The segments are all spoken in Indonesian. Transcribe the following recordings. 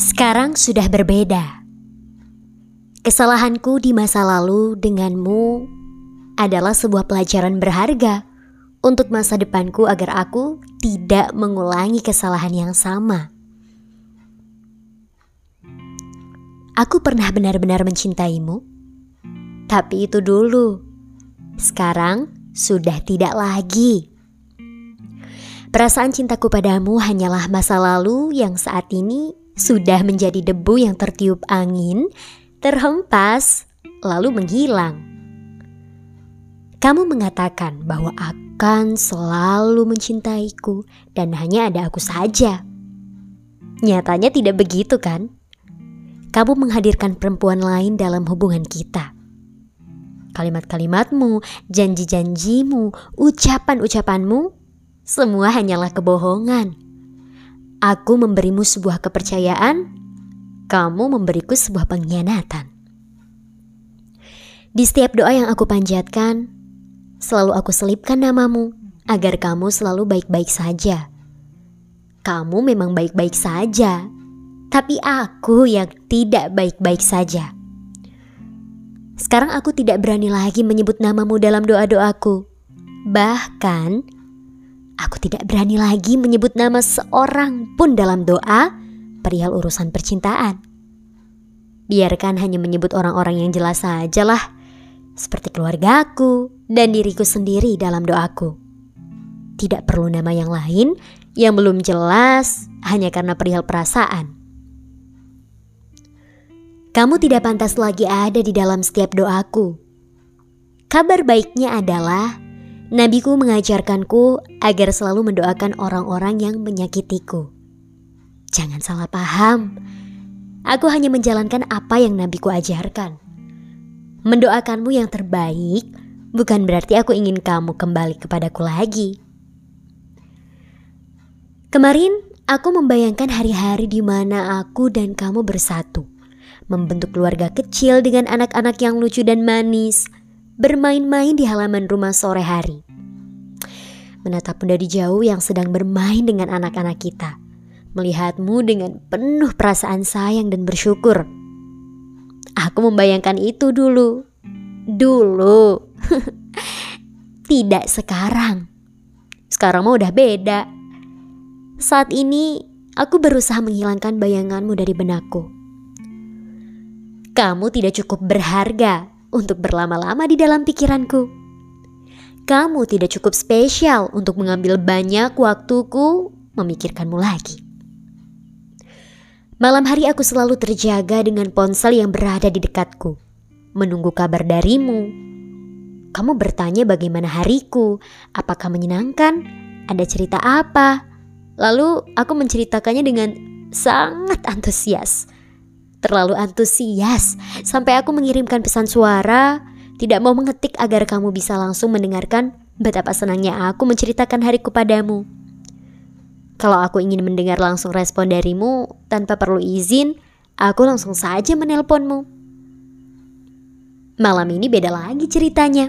Sekarang sudah berbeda. Kesalahanku di masa lalu denganmu adalah sebuah pelajaran berharga untuk masa depanku agar aku tidak mengulangi kesalahan yang sama. Aku pernah benar-benar mencintaimu, tapi itu dulu. Sekarang sudah tidak lagi. Perasaan cintaku padamu hanyalah masa lalu yang saat ini sudah menjadi debu yang tertiup angin, terhempas, lalu menghilang. Kamu mengatakan bahwa akan selalu mencintaiku dan hanya ada aku saja. Nyatanya tidak begitu kan? Kamu menghadirkan perempuan lain dalam hubungan kita. Kalimat-kalimatmu, janji-janjimu, ucapan-ucapanmu semua hanyalah kebohongan. Aku memberimu sebuah kepercayaan, kamu memberiku sebuah pengkhianatan. Di setiap doa yang aku panjatkan, selalu aku selipkan namamu agar kamu selalu baik-baik saja. Kamu memang baik-baik saja, tapi aku yang tidak baik-baik saja. Sekarang aku tidak berani lagi menyebut namamu dalam doa-doaku. Bahkan, Aku tidak berani lagi menyebut nama seorang pun dalam doa perihal urusan percintaan. Biarkan hanya menyebut orang-orang yang jelas sajalah, seperti keluargaku dan diriku sendiri dalam doaku. Tidak perlu nama yang lain yang belum jelas hanya karena perihal perasaan. Kamu tidak pantas lagi ada di dalam setiap doaku. Kabar baiknya adalah Nabiku mengajarkanku agar selalu mendoakan orang-orang yang menyakitiku. Jangan salah paham, aku hanya menjalankan apa yang Nabiku ajarkan. Mendoakanmu yang terbaik bukan berarti aku ingin kamu kembali kepadaku lagi. Kemarin aku membayangkan hari-hari di mana aku dan kamu bersatu, membentuk keluarga kecil dengan anak-anak yang lucu dan manis bermain-main di halaman rumah sore hari. Menatapmu dari jauh yang sedang bermain dengan anak-anak kita. Melihatmu dengan penuh perasaan sayang dan bersyukur. Aku membayangkan itu dulu. Dulu. Tidak sekarang. Sekarang mah udah beda. Saat ini aku berusaha menghilangkan bayanganmu dari benakku. Kamu tidak cukup berharga untuk berlama-lama di dalam pikiranku. Kamu tidak cukup spesial untuk mengambil banyak waktuku memikirkanmu lagi. Malam hari aku selalu terjaga dengan ponsel yang berada di dekatku, menunggu kabar darimu. Kamu bertanya bagaimana hariku, apakah menyenangkan, ada cerita apa. Lalu aku menceritakannya dengan sangat antusias terlalu antusias sampai aku mengirimkan pesan suara, tidak mau mengetik agar kamu bisa langsung mendengarkan betapa senangnya aku menceritakan hariku padamu. Kalau aku ingin mendengar langsung respon darimu tanpa perlu izin, aku langsung saja menelponmu. Malam ini beda lagi ceritanya.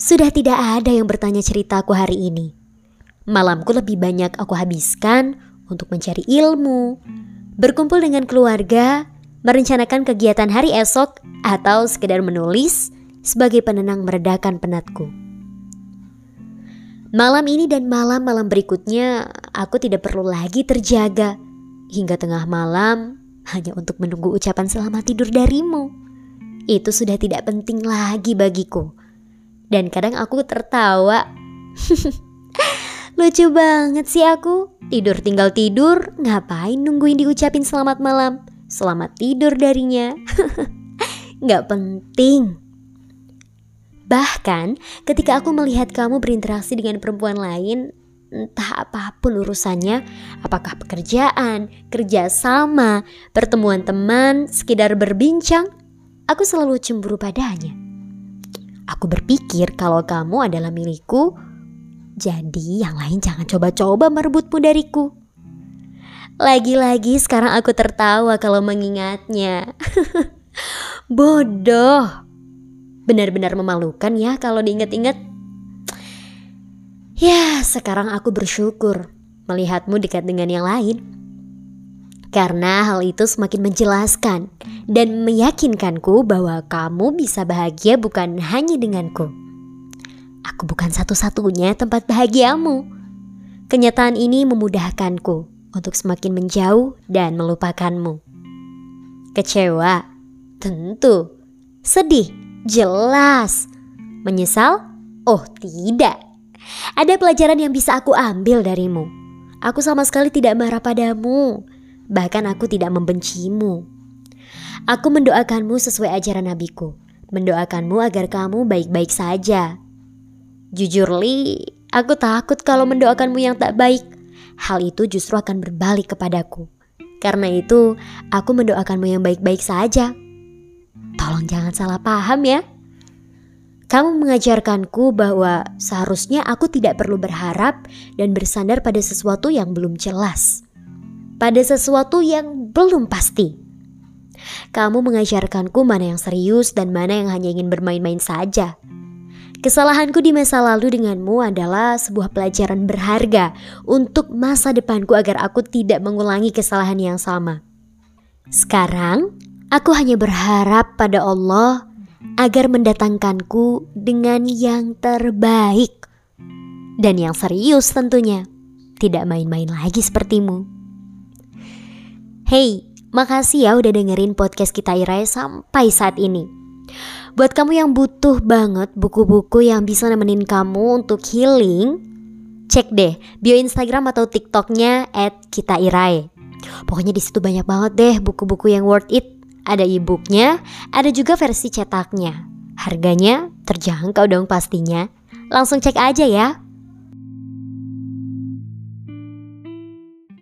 Sudah tidak ada yang bertanya ceritaku hari ini. Malamku lebih banyak aku habiskan untuk mencari ilmu, berkumpul dengan keluarga, merencanakan kegiatan hari esok, atau sekedar menulis sebagai penenang meredakan penatku. Malam ini dan malam-malam berikutnya, aku tidak perlu lagi terjaga hingga tengah malam hanya untuk menunggu ucapan selamat tidur darimu. Itu sudah tidak penting lagi bagiku. Dan kadang aku tertawa. Lucu banget sih aku. Tidur tinggal tidur, ngapain nungguin diucapin selamat malam? Selamat tidur darinya. Gak penting. Bahkan ketika aku melihat kamu berinteraksi dengan perempuan lain, entah apa pun urusannya, apakah pekerjaan, kerjasama, pertemuan teman, sekedar berbincang, aku selalu cemburu padanya. Aku berpikir kalau kamu adalah milikku, jadi yang lain jangan coba-coba merebutmu dariku. Lagi-lagi sekarang aku tertawa kalau mengingatnya. Bodoh. Benar-benar memalukan ya kalau diingat-ingat. Ya, sekarang aku bersyukur melihatmu dekat dengan yang lain. Karena hal itu semakin menjelaskan dan meyakinkanku bahwa kamu bisa bahagia bukan hanya denganku. Aku bukan satu-satunya tempat bahagiamu. Kenyataan ini memudahkanku untuk semakin menjauh dan melupakanmu. Kecewa? Tentu. Sedih? Jelas. Menyesal? Oh, tidak. Ada pelajaran yang bisa aku ambil darimu. Aku sama sekali tidak marah padamu bahkan aku tidak membencimu. Aku mendoakanmu sesuai ajaran nabiku, mendoakanmu agar kamu baik-baik saja. Jujur Li, aku takut kalau mendoakanmu yang tak baik, hal itu justru akan berbalik kepadaku. Karena itu, aku mendoakanmu yang baik-baik saja. Tolong jangan salah paham ya. Kamu mengajarkanku bahwa seharusnya aku tidak perlu berharap dan bersandar pada sesuatu yang belum jelas pada sesuatu yang belum pasti. Kamu mengajarkanku mana yang serius dan mana yang hanya ingin bermain-main saja. Kesalahanku di masa lalu denganmu adalah sebuah pelajaran berharga untuk masa depanku agar aku tidak mengulangi kesalahan yang sama. Sekarang, aku hanya berharap pada Allah agar mendatangkanku dengan yang terbaik dan yang serius tentunya. Tidak main-main lagi sepertimu. Hey, makasih ya udah dengerin podcast kita Irai sampai saat ini. Buat kamu yang butuh banget buku-buku yang bisa nemenin kamu untuk healing, cek deh bio Instagram atau TikToknya at kita Irai. Pokoknya di situ banyak banget deh buku-buku yang worth it. Ada e-booknya, ada juga versi cetaknya. Harganya terjangkau dong pastinya. Langsung cek aja ya.